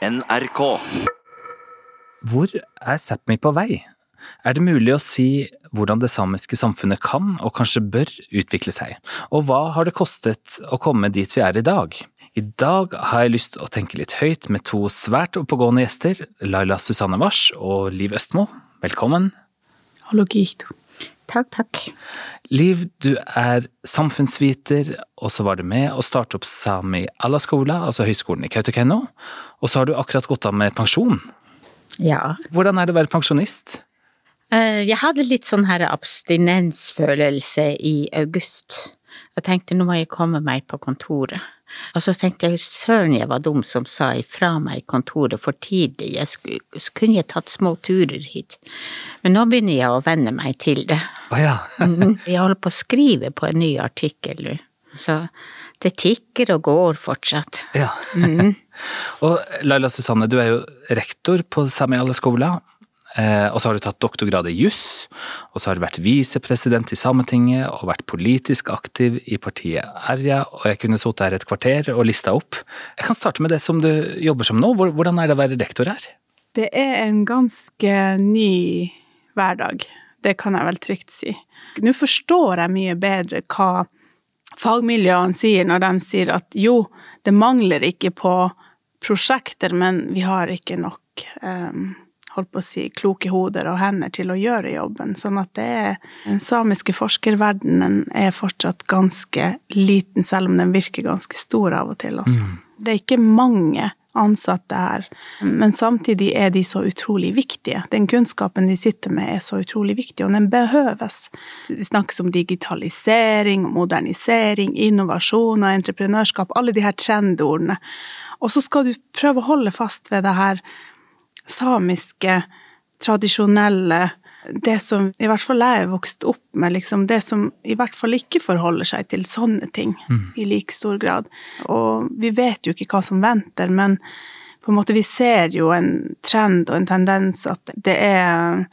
NRK. Hvor er Sápmi på vei? Er det mulig å si hvordan det samiske samfunnet kan, og kanskje bør, utvikle seg? Og hva har det kostet å komme dit vi er i dag? I dag har jeg lyst til å tenke litt høyt med to svært oppegående gjester, Laila Susanne Wars og Liv Østmo. Velkommen. Hallo, Gito. Takk, takk. Liv, du er samfunnsviter, og så var du med å starte opp Sami Alaskola, altså høyskolen i Kautokeino. Og så har du akkurat gått av med pensjon. Ja. Hvordan er det å være pensjonist? Eh, Jeg hadde litt sånn her abstinensfølelse i august. Jeg tenkte nå må jeg komme meg på kontoret. Og så tenkte jeg søren jeg var dum som sa ifra meg i kontoret for tidlig, jeg skulle, kunne jeg tatt små turer hit. Men nå begynner jeg å venne meg til det. Oh, ja. Mhm. Jeg holder på å skrive på en ny artikkel nå, så det tikker og går fortsatt. ja. og Laila Susanne, du er jo rektor på Samiale Alaskola. Eh, og så har du tatt doktorgrad i juss, og så har du vært visepresident i Sametinget og vært politisk aktiv i partiet Erja, og jeg kunne sittet her et kvarter og lista opp. Jeg kan starte med det som du jobber som nå. Hvordan er det å være rektor her? Det er en ganske ny hverdag. Det kan jeg vel trygt si. Nå forstår jeg mye bedre hva fagmiljøene sier når de sier at jo, det mangler ikke på prosjekter, men vi har ikke nok um, holdt på å si, kloke hoder og hender til å gjøre jobben. Sånn at det er Den samiske forskerverdenen er fortsatt ganske liten, selv om den virker ganske stor av og til, altså. Det er ikke mange ansatte her, men samtidig er de så utrolig viktige. Den kunnskapen de sitter med, er så utrolig viktig, og den behøves. Vi snakkes om digitalisering, modernisering, innovasjon og entreprenørskap, alle de her trendordene. Og så skal du prøve å holde fast ved det her samiske, tradisjonelle, det som i hvert fall jeg er vokst opp med, liksom det som i hvert fall ikke forholder seg til sånne ting i like stor grad. Og vi vet jo ikke hva som venter, men på en måte vi ser jo en trend og en tendens at det er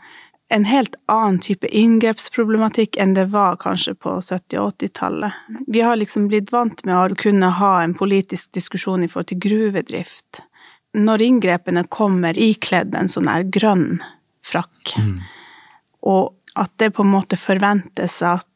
en helt annen type inngrepsproblematikk enn det var kanskje på 70- og 80-tallet. Vi har liksom blitt vant med å kunne ha en politisk diskusjon i forhold til gruvedrift. Når inngrepene kommer ikledd en sånn her grønn frakk, og at det på en måte forventes at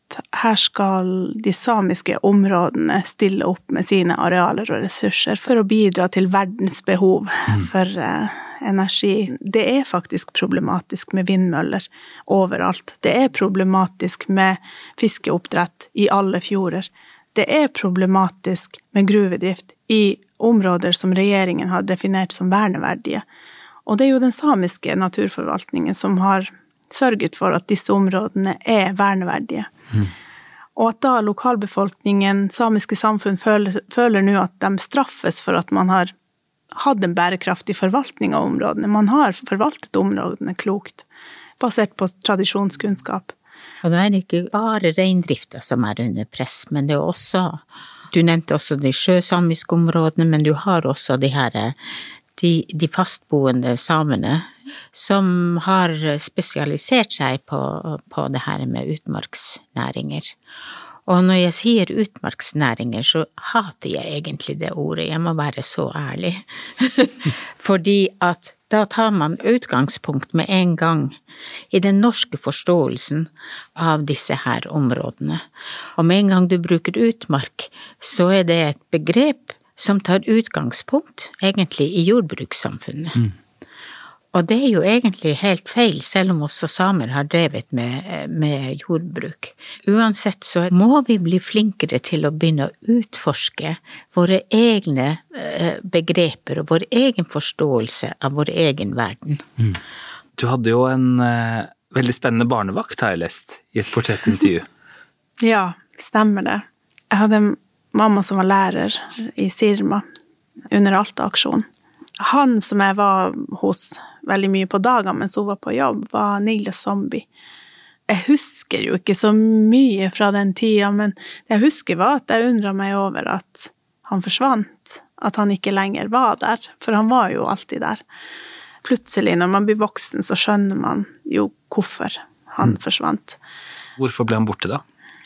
her skal de samiske områdene stille opp med sine arealer og ressurser for å bidra til verdens behov for uh, energi. Det er faktisk problematisk med vindmøller overalt. Det er problematisk med fiskeoppdrett i alle fjorder. Det er problematisk med gruvedrift i områder som regjeringen har definert som verneverdige. Og det er jo den samiske naturforvaltningen som har sørget for at disse områdene er verneverdige. Og at da lokalbefolkningen, samiske samfunn, føler, føler nå at de straffes for at man har hatt en bærekraftig forvaltning av områdene. Man har forvaltet områdene klokt, basert på tradisjonskunnskap. Og nå er det ikke bare reindrifta som er under press, men det er også Du nevnte også de sjøsamiske områdene, men du har også de her de, de fastboende samene som har spesialisert seg på, på det her med utmarksnæringer. Og når jeg sier utmarksnæringer, så hater jeg egentlig det ordet, jeg må være så ærlig. Fordi at da tar man utgangspunkt med en gang i den norske forståelsen av disse her områdene. Og med en gang du bruker utmark, så er det et begrep som tar utgangspunkt egentlig i jordbrukssamfunnet. Og det er jo egentlig helt feil, selv om også samer har drevet med, med jordbruk. Uansett så må vi bli flinkere til å begynne å utforske våre egne eh, begreper og vår egen forståelse av vår egen verden. Du hadde jo en uh, veldig spennende barnevakt, har jeg lest, i et portrettintervju. Ja, stemmer det. Jeg hadde en mamma som var lærer i Sirma under Alta-aksjonen. Han som jeg var hos veldig mye på dagene mens hun var på jobb, var Niles Zombie. Jeg husker jo ikke så mye fra den tida, men det jeg husker var at jeg undra meg over at han forsvant. At han ikke lenger var der, for han var jo alltid der. Plutselig, når man blir voksen, så skjønner man jo hvorfor han forsvant. Hvorfor ble han borte da?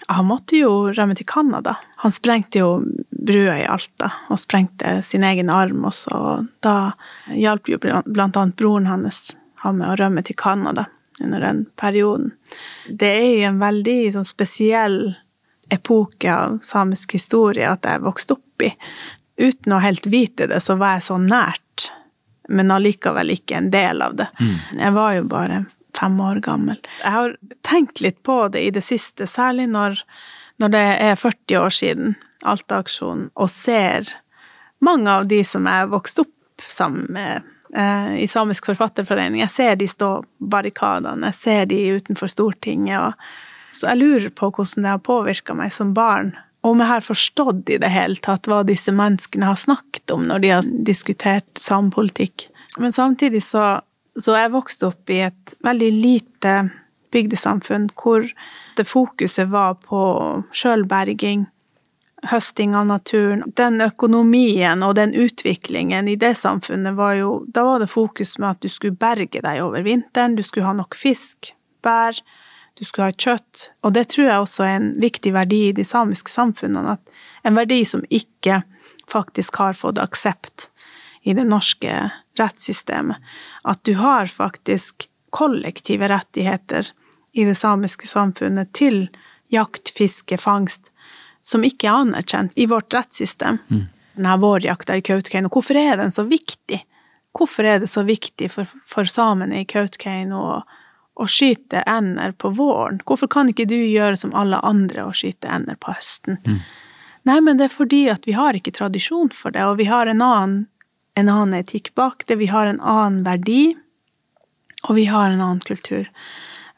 Han måtte jo rømme til Canada. Han sprengte jo brua i Alta, og sprengte sin egen arm også. Og da hjalp jo blant annet broren hans han med å rømme til Canada under den perioden. Det er jo en veldig sånn spesiell epoke av samisk historie at jeg vokste opp i. Uten å helt vite det, så var jeg så nært, men allikevel ikke en del av det. Mm. Jeg var jo bare fem år gammel. Jeg har tenkt litt på det i det siste, særlig når, når det er 40 år siden Alta-aksjonen, og ser mange av de som jeg vokste opp sammen med eh, i Samisk Forfatterforening. Jeg ser de stå barrikadene, jeg ser de utenfor Stortinget. Og, så jeg lurer på hvordan det har påvirka meg som barn. Om jeg har forstått i det hele tatt hva disse menneskene har snakket om når de har diskutert samepolitikk. Men samtidig så så jeg vokste opp i et veldig lite bygdesamfunn hvor det fokuset var på sjølberging, høsting av naturen. Den økonomien og den utviklingen i det samfunnet var jo Da var det fokus med at du skulle berge deg over vinteren, du skulle ha nok fisk, bær, du skulle ha kjøtt. Og det tror jeg også er en viktig verdi i de samiske samfunnene, at en verdi som ikke faktisk har fått aksept i det norske rettssystemet. At du har faktisk kollektive rettigheter i det samiske samfunnet til jakt, fiske, fangst, som ikke er anerkjent i vårt rettssystem. Mm. Denne vårjakta i Kautokeino, hvorfor er den så viktig? Hvorfor er det så viktig for, for samene i Kautokeino å, å skyte ender på våren? Hvorfor kan ikke du gjøre som alle andre og skyte ender på høsten? Mm. Nei, men det er fordi at vi har ikke tradisjon for det, og vi har en annen en annen etikk bak det, vi har en annen verdi, og vi har en annen kultur.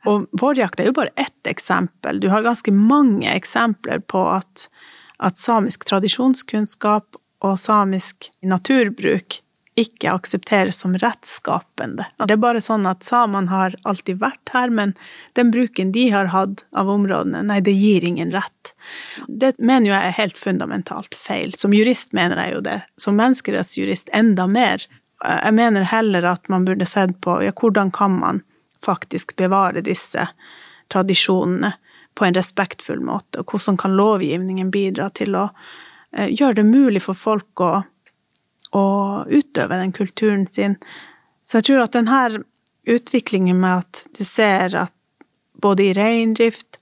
Og vårjakt er jo bare ett eksempel. Du har ganske mange eksempler på at, at samisk tradisjonskunnskap og samisk naturbruk ikke aksepteres som rettsskapende. Det er bare sånn at samene har alltid vært her, men den bruken de har hatt av områdene, nei, det gir ingen rett. Det mener jeg er helt fundamentalt feil. Som jurist mener jeg jo det. Som menneskerettsjurist enda mer. Jeg mener heller at man burde sett på ja, hvordan kan man faktisk bevare disse tradisjonene på en respektfull måte, og hvordan kan lovgivningen bidra til å eh, gjøre det mulig for folk å og utøve den kulturen sin. Så jeg tror at denne utviklingen med at du ser at både i reindrift,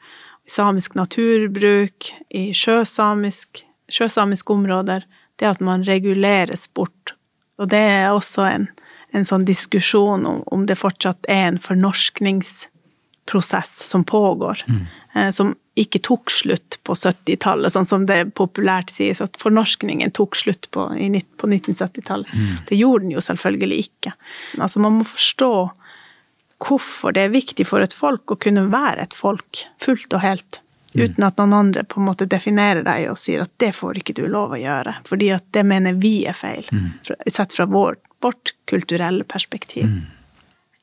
i samisk naturbruk, i sjøsamisk, sjøsamiske områder, det at man reguleres bort. Og det er også en, en sånn diskusjon om, om det fortsatt er en fornorskningsprosess som pågår, mm. Eh, som ikke tok slutt på 70-tallet, sånn som det populært sies, at fornorskningen tok slutt på, på 1970-tallet. Mm. Det gjorde den jo selvfølgelig ikke. Altså, man må forstå hvorfor det er viktig for et folk å kunne være et folk, fullt og helt. Mm. Uten at noen andre på en måte definerer deg og sier at det får ikke du lov å gjøre, fordi at det mener vi er feil, mm. sett fra vår, vårt kulturelle perspektiv. Mm.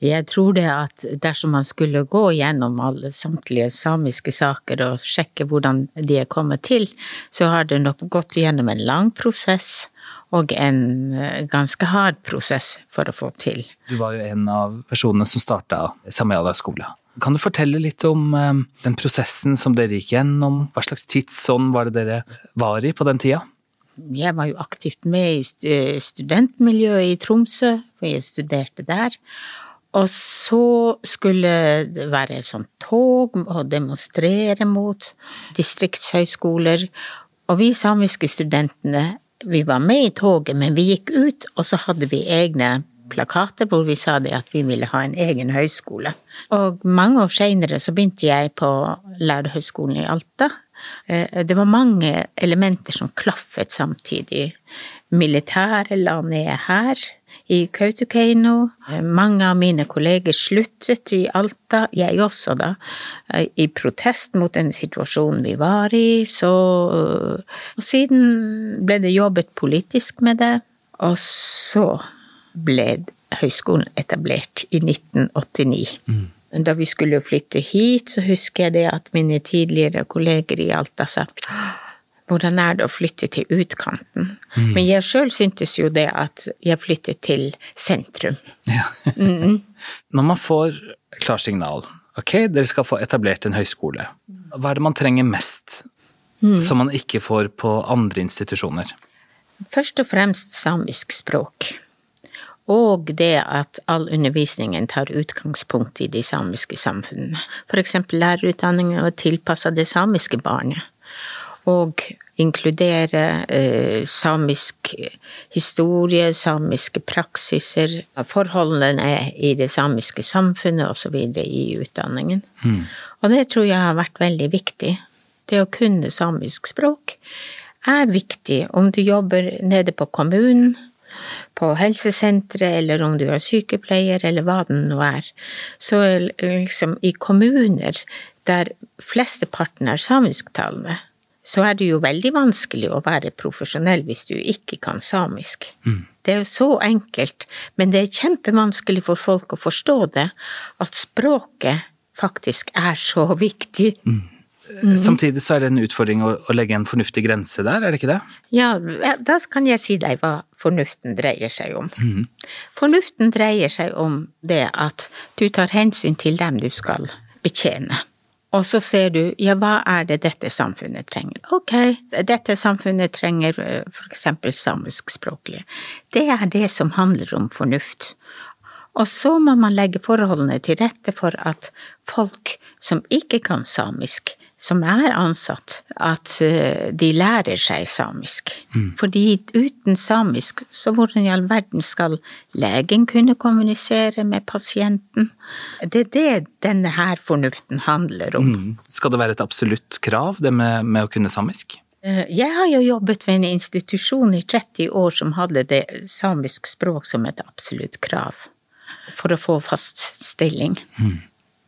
Jeg tror det at dersom man skulle gå gjennom alle samtlige samiske saker og sjekke hvordan de er kommet til, så har det nok gått gjennom en lang prosess og en eh, ganske hard prosess for å få til. Du var jo en av personene som starta Samayala skole. Kan du fortelle litt om eh, den prosessen som dere gikk gjennom? Hva slags tidsånd var det dere var i på den tida? Jeg var jo aktivt med i studentmiljøet i Tromsø, for jeg studerte der. Og så skulle det være et sånt tog å demonstrere mot distriktshøyskoler. Og vi samiske studentene, vi var med i toget, men vi gikk ut, og så hadde vi egne plakater hvor vi sa det at vi ville ha en egen høyskole. Og mange år seinere så begynte jeg på Lærerhøgskolen i Alta. Eh, det var mange elementer som klaffet samtidig. Militæret la ned her i Kautokeino. Mange av mine kolleger sluttet i Alta, jeg også da, i protest mot den situasjonen vi var i, så Og siden ble det jobbet politisk med det, og så ble høyskolen etablert i 1989. Mm. Da vi skulle flytte hit, så husker jeg det at mine tidligere kolleger i Alta sa hvordan er det å flytte til utkanten? Mm. Men jeg sjøl syntes jo det at jeg flyttet til sentrum. Ja. mm. Når man får klarsignal Ok, dere skal få etablert en høyskole. Hva er det man trenger mest som man ikke får på andre institusjoner? Først og fremst samisk språk. Og det at all undervisningen tar utgangspunkt i de samiske samfunnene. For eksempel lærerutdanningen var tilpassa det samiske barnet. Og inkludere eh, samisk historie, samiske praksiser, forholdene i det samiske samfunnet osv. i utdanningen. Mm. Og det tror jeg har vært veldig viktig. Det å kunne samisk språk er viktig om du jobber nede på kommunen, på helsesenteret, eller om du er sykepleier, eller hva det nå er. Så liksom i kommuner der flesteparten er samisktalende, så er det jo veldig vanskelig å være profesjonell hvis du ikke kan samisk. Mm. Det er jo så enkelt, men det er kjempevanskelig for folk å forstå det, at språket faktisk er så viktig. Mm. Samtidig så er det en utfordring å, å, legge en fornuftig grense der, er det ikke det? Ja, da kan jeg si deg hva fornuften dreier seg om. Mm. Fornuften dreier seg om det at du tar hensyn til dem du skal betjene. Og så ser du, ja, hva er det dette samfunnet trenger? Ok, dette samfunnet trenger eh, for eksempel samiskspråklige. Det er det som handler om fornuft. Og så må man legge forholdene til rette for at folk som ikke kan samisk, som er ansatt, at eh, de lærer seg samisk. Mm. Fordi uten samisk, så hvordan i all verden skal legen kunne kommunisere med pasienten? Det er det denne her fornuften handler om. Mm. Skal det være et absolutt krav, det med, med, å kunne samisk? Eh, jeg har jo jobbet ved en institusjon i 30 år som hadde det samisk språk som et absolutt krav for å få fast stilling. Mm.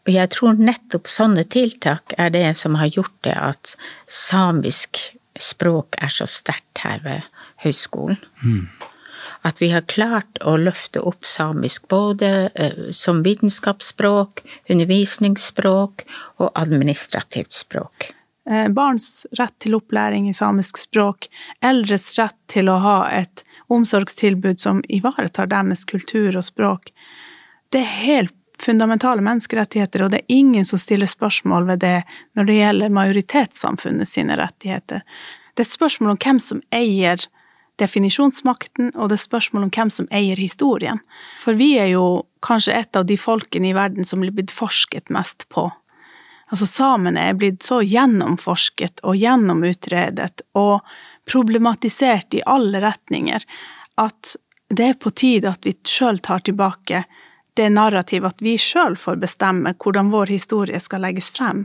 Og jeg tror nettopp sånne tiltak er det som har gjort det at samisk språk er så sterkt her ved høyskolen. Mm. At vi har klart å løfte opp samisk både uh, som vitenskapsspråk, undervisningsspråk og administrativt språk. Eh, barns rett til opplæring i samisk språk, eldres rett til å ha et omsorgstilbud som ivaretar deres kultur og språk, det er helt fundamentale menneskerettigheter, og det er ingen som stiller spørsmål ved det når det gjelder majoritetssamfunnet sine rettigheter. Det er et spørsmål om hvem som eier definisjonsmakten, og det er spørsmål om hvem som eier historien. For vi er jo kanskje et av de folkene i verden som blir blitt forsket mest på. Altså, samene er blitt så gjennomforsket og gjennomutredet og problematisert i alle retninger at det er på tide at vi sjøl tar tilbake det narrativet at vi sjøl får bestemme hvordan vår historie skal legges frem,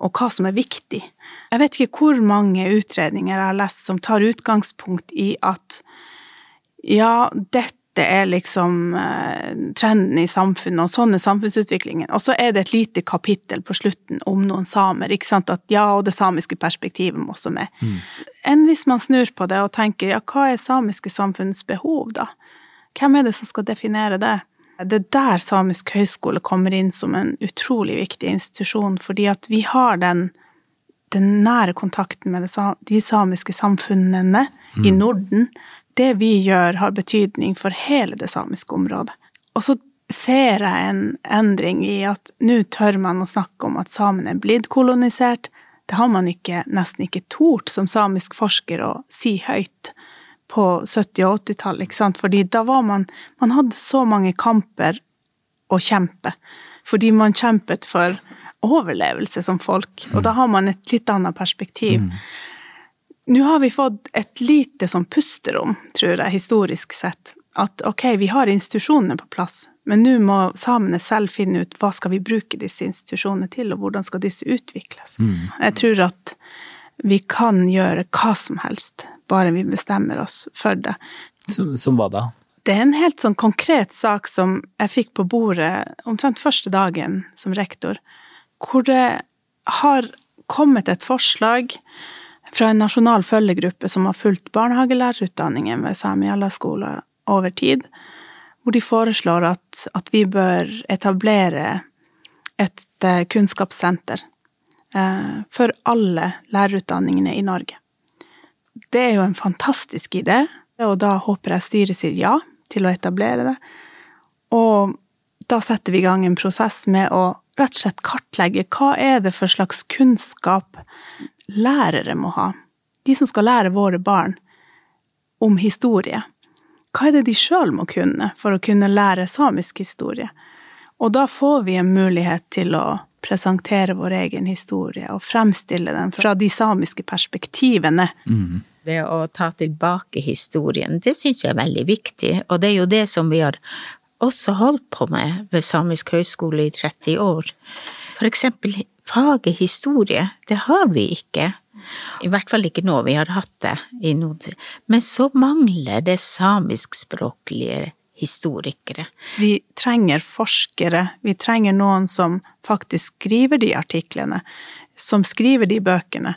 og hva som er viktig. Jeg vet ikke hvor mange utredninger jeg har lest som tar utgangspunkt i at ja, dette er liksom eh, trenden i samfunnet, og sånn er samfunnsutviklingen. Og så er det et lite kapittel på slutten om noen samer, ikke sant, at ja, og det samiske perspektivet må også med. Mm. Enn hvis man snur på det og tenker ja, hva er samiske samfunns behov, da? Hvem er det som skal definere det? Det er der Samisk høgskole kommer inn som en utrolig viktig institusjon, fordi at vi har den, den nære kontakten med de samiske samfunnene mm. i Norden. Det vi gjør, har betydning for hele det samiske området. Og så ser jeg en endring i at nå tør man å snakke om at samene er blitt kolonisert. Det har man ikke, nesten ikke tort som samisk forsker å si høyt på 70- og 80-tallet, ikke sant, fordi da var man Man hadde så mange kamper å kjempe, fordi man kjempet for overlevelse som folk, og da har man et litt annet perspektiv. Mm. Nå har vi fått et lite sånn pusterom, tror jeg, historisk sett. At ok, vi har institusjonene på plass, men nå må samene selv finne ut hva skal vi bruke disse institusjonene til, og hvordan skal disse utvikles. Mm. Jeg tror at vi kan gjøre hva som helst bare vi bestemmer oss for det. Som, som hva da? Det er en helt sånn konkret sak som jeg fikk på bordet omtrent første dagen som rektor, hvor det har kommet et forslag fra en nasjonal følgegruppe som har fulgt barnehagelærerutdanningen ved Samiala skole over tid, hvor de foreslår at, at vi bør etablere et eh, kunnskapssenter eh, for alle lærerutdanningene i Norge. Det er jo en fantastisk idé, og da håper jeg styret sier ja til å etablere det. Og da setter vi i gang en prosess med å rett og slett kartlegge hva er det for slags kunnskap lærere må ha. De som skal lære våre barn om historie. Hva er det de sjøl må kunne for å kunne lære samisk historie? Og da får vi en mulighet til å presentere vår egen historie og fremstille den fra de samiske perspektivene. Mm. Det å ta tilbake historien, det syns jeg er veldig viktig, og det er jo det som vi har også holdt på med ved Samisk høgskole i 30 år. For eksempel faget historie, det har vi ikke. I hvert fall ikke nå, vi har hatt det i noen Men så mangler det samiskspråklige historikere. Vi trenger forskere, vi trenger noen som faktisk skriver de artiklene, som skriver de bøkene,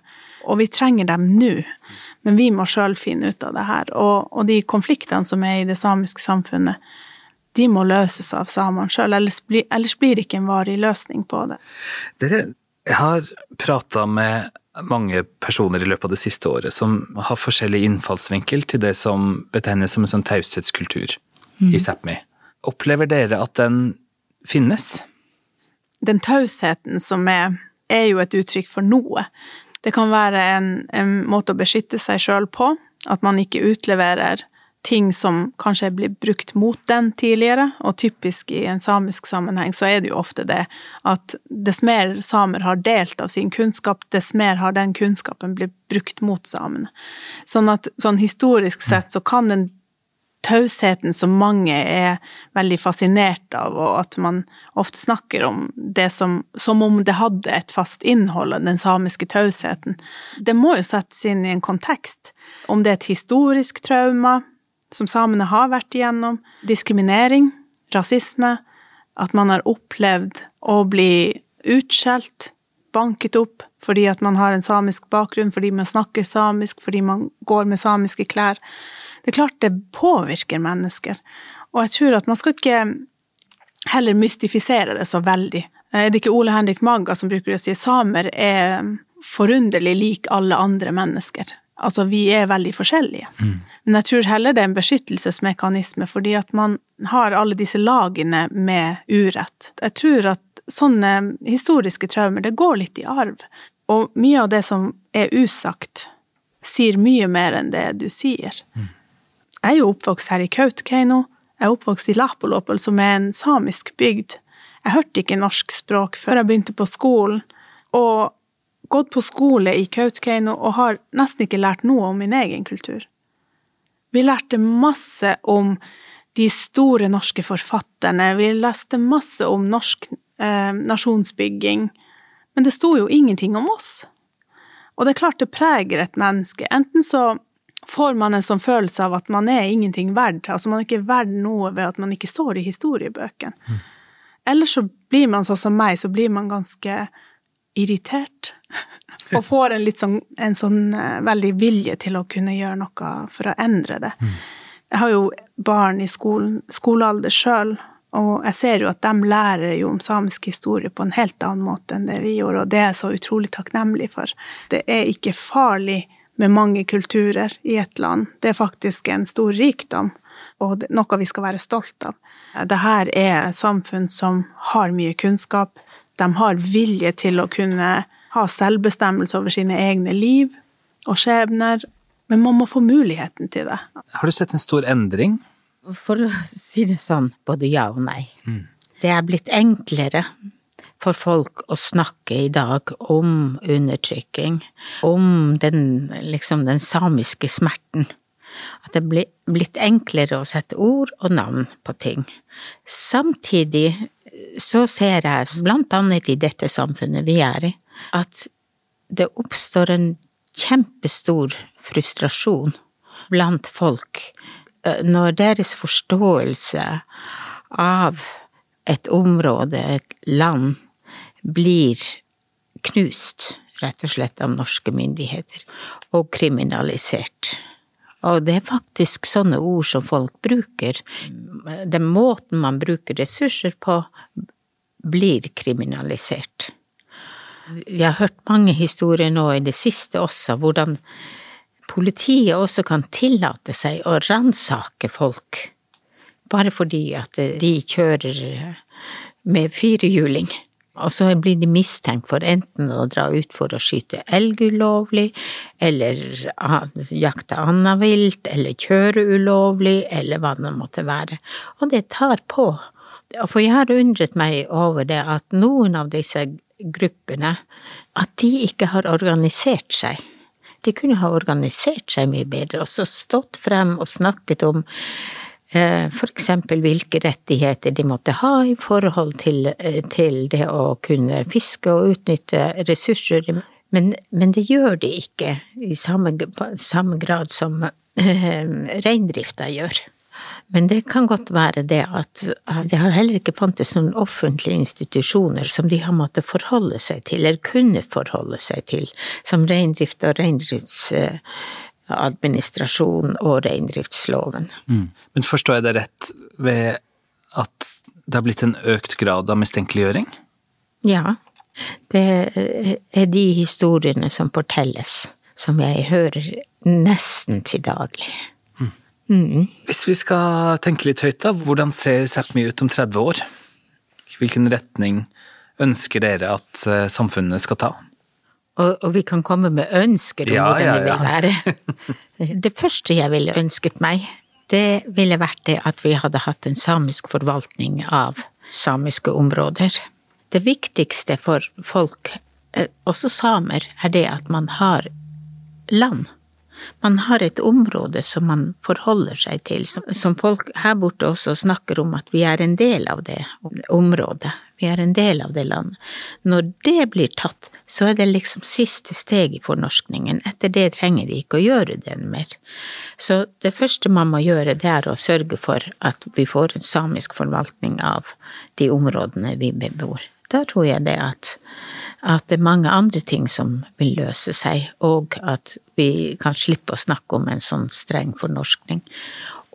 og vi trenger dem nå. Men vi må sjøl finne ut av det her. Og, og, de konfliktene som er i det samiske samfunnet, de må løses av samene sjøl, ellers, ellers, blir det ikke en varig løsning på det. Dere har prata med mange personer i løpet av det siste året som har forskjellig innfallsvinkel til det som betegnes som en sånn taushetskultur mm. i Sápmi. Opplever dere at den finnes? Den tausheten som er, er jo et uttrykk for noe. Det kan være en, en måte å beskytte seg sjøl på, at man ikke utleverer ting som kanskje blir brukt mot den tidligere, og typisk i en samisk sammenheng så er det jo ofte det at dess mer samer har delt av sin kunnskap, dess mer har den kunnskapen blitt brukt mot samene. Sånn at sånn historisk sett så kan den tausheten som mange er veldig fascinert av, og at man ofte snakker om det som, som om det hadde et fast innhold, den samiske tausheten. Det må jo settes inn i en kontekst. Om det er et historisk trauma som samene har vært igjennom, diskriminering, rasisme, at man har opplevd å bli utskjelt, banket opp fordi at man har en samisk bakgrunn, fordi man snakker samisk, fordi man går med samiske klær. Det er klart det påvirker mennesker. Og jeg tror at man skal ikke heller mystifisere det så veldig. Er det ikke Ole Henrik Magga som bruker å si samer er forunderlig lik alle andre mennesker? Altså, vi er veldig forskjellige. Mm. Men jeg tror heller det er en beskyttelsesmekanisme, fordi at man har alle disse lagene med urett. Jeg tror at sånne historiske traumer, det går litt i arv. Og mye av det som er usagt, sier mye mer enn det du sier. Mm. Jeg er jo oppvokst her i Kautokeino. Jeg er oppvokst i Lapolopel, som er en samisk bygd. Jeg hørte ikke norsk språk før jeg begynte på skolen, og gått på skole i Kautokeino og har nesten ikke lært noe om min egen kultur. Vi lærte masse om de store norske forfatterne, vi leste masse om norsk eh, nasjonsbygging, men det sto jo ingenting om oss. Og det er klart det preger et menneske. Enten så får man en sånn følelse av at man er ingenting verd. Altså man er ikke verd noe ved at man ikke står i historiebøkene. Mm. Eller så blir man sånn som meg, så blir man ganske irritert. Og får en sånn, en sånn uh, veldig vilje til å kunne gjøre noe for å endre det. Mm. Jeg har jo barn i skolen, skolealder sjøl, og jeg ser jo at de lærer jo om samisk historie på en helt annen måte enn det vi gjorde, og det er jeg så utrolig takknemlig for. Det er ikke farlig med mange kulturer i et land. Det er faktisk en stor rikdom, og noe vi skal være stolt av. Dette er et samfunn som har mye kunnskap. De har vilje til å kunne ha selvbestemmelse over sine egne liv og skjebner, men man må få muligheten til det. Har du sett en stor endring? For å si det sånn, både ja og nei. Mm. Det er blitt enklere for folk å snakke i dag om undertrykking, om den, liksom den samiske smerten. At det er blitt enklere å sette ord og navn på ting. Samtidig så ser jeg, blant annet i dette samfunnet vi er i, at det oppstår en kjempestor frustrasjon blant folk eh, når deres forståelse av et område, et land, blir knust, rett og slett, av norske myndigheter, og kriminalisert. Og det er faktisk sånne ord som folk bruker. Den måten man bruker ressurser på, blir kriminalisert. Vi har hørt mange historier nå i det siste også, hvordan politiet også kan tillate seg å ransake folk bare fordi at de kjører med firehjuling Og så blir de mistenkt for enten å dra ut for å skyte elg ulovlig, eller jakte annet vilt, eller kjøre ulovlig, eller hva det måtte være. Og det tar på. For jeg har undret meg over det at noen av disse gruppene, at de ikke har organisert seg. De kunne ha organisert seg mye bedre, og så stått frem og snakket om for eksempel hvilke rettigheter de måtte ha i forhold til, eh, til det å kunne fiske og utnytte ressurser. Men, men det gjør de ikke i samme, samme grad som eh, reindrifta gjør. Men det kan godt være det at det har heller ikke fantes noen offentlige institusjoner som de har måttet forholde seg til, eller kunne forholde seg til, som reindrift og reindrifts administrasjon og reindriftsloven. Mm. Men forstår jeg det rett ved at det har blitt en økt grad av mistenkeliggjøring? Ja, det er de historiene som fortelles, som jeg hører nesten til daglig. Mm. Mm. Hvis vi skal tenke litt høyt, da, hvordan ser Sápmi ut om 30 år? Hvilken retning ønsker dere at eh, samfunnet skal ta? Og, og, vi kan komme med ønsker om ja, hvordan ja, det vil være. Det første jeg ville ønsket meg, det ville vært det at vi hadde hatt en samisk forvaltning av samiske områder. Det viktigste for folk, eh, også samer, er det at man har land. Man har et område som man forholder seg til, som folk her borte også snakker om at vi er en del av det området. Vi er en del av det landet. Når det blir tatt, så er det liksom siste steg i fornorskningen. Etter det trenger vi ikke å gjøre det mer. Så det første man må gjøre, det er å sørge for at vi får en samisk forvaltning av de områdene vi bebor. Da tror jeg det at, at det er mange andre ting som vil løse seg, og at vi kan slippe å snakke om en sånn streng fornorskning.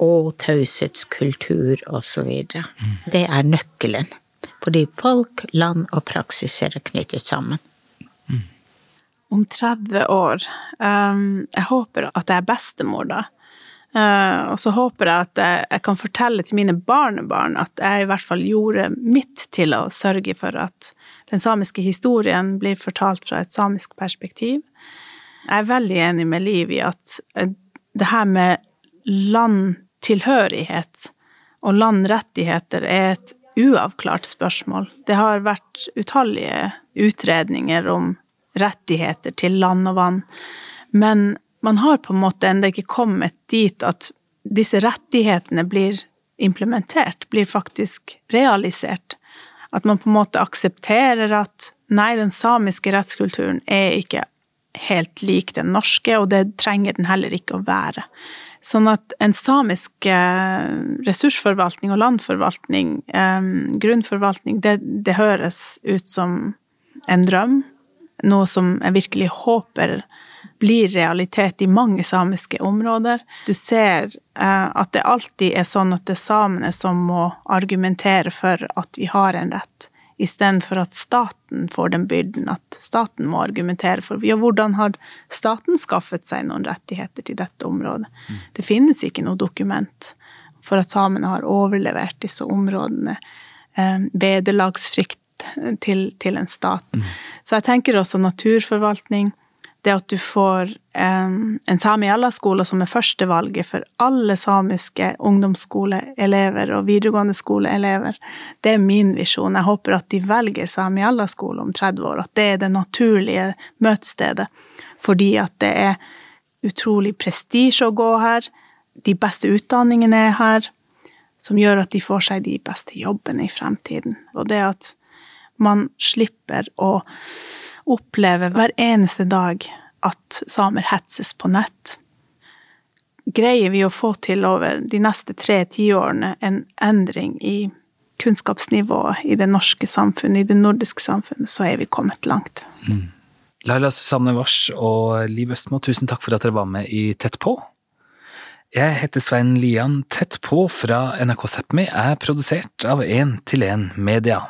Og taushetskultur og så videre. Mm. Det er nøkkelen. Fordi folk, land og praksis er knyttet sammen. Mm. Om 30 år um, Jeg håper at jeg er bestemor da. Uh, og så håper jeg at jeg, jeg, kan fortelle til mine barnebarn at jeg i hvert fall gjorde mitt til å sørge for at den samiske historien blir fortalt fra et samisk perspektiv. Jeg er veldig enig med Liv i at uh, det her med landtilhørighet og landrettigheter er et uavklart spørsmål. Det har vært utallige utredninger om rettigheter til land og vann, men man har på en måte ennå ikke kommet dit at disse rettighetene blir implementert, blir faktisk realisert. At man på en måte aksepterer at nei, den samiske rettskulturen er ikke helt lik den norske, og det trenger den heller ikke å være. Sånn at en samisk eh, ressursforvaltning og landforvaltning, eh, grunnforvaltning, det, det, høres ut som en drøm. Noe som jeg virkelig håper blir realitet i mange samiske områder. Du ser eh, at det alltid er sånn at det er samene som må argumentere for at vi har en rett istedenfor at staten får den byrden, at staten må argumentere for ja, hvordan har staten skaffet seg noen rettigheter til dette området? Mm. Det finnes ikke noe dokument for at samene har overlevert disse områdene eh, vederlagsfritt til, til, en stat. Mm. Så jeg tenker også naturforvaltning, det at du får um, en Sami Alla-skole som er førstevalget for alle samiske ungdomsskoleelever og videregående skoleelever, det er min visjon. Jeg håper at de velger Sami Alla-skole om 30 år, at det er det naturlige møtestedet. Fordi at det er utrolig prestisje å gå her, de beste utdanningene er her, som gjør at de får seg de beste jobbene i fremtiden. Og det at man slipper å opplever hver eneste dag at samer hetses på nett. Greier vi å få til over de neste tre tiårene en endring i kunnskapsnivået i det norske samfunnet, i det nordiske samfunnet, så er vi kommet langt. Mm. Laila Susanne Wars og Liv Østmo, tusen takk for at dere var med i Tett på. Jeg heter Svein Lian. Tett på fra NRK Sápmi er produsert av 1 til 1 Media.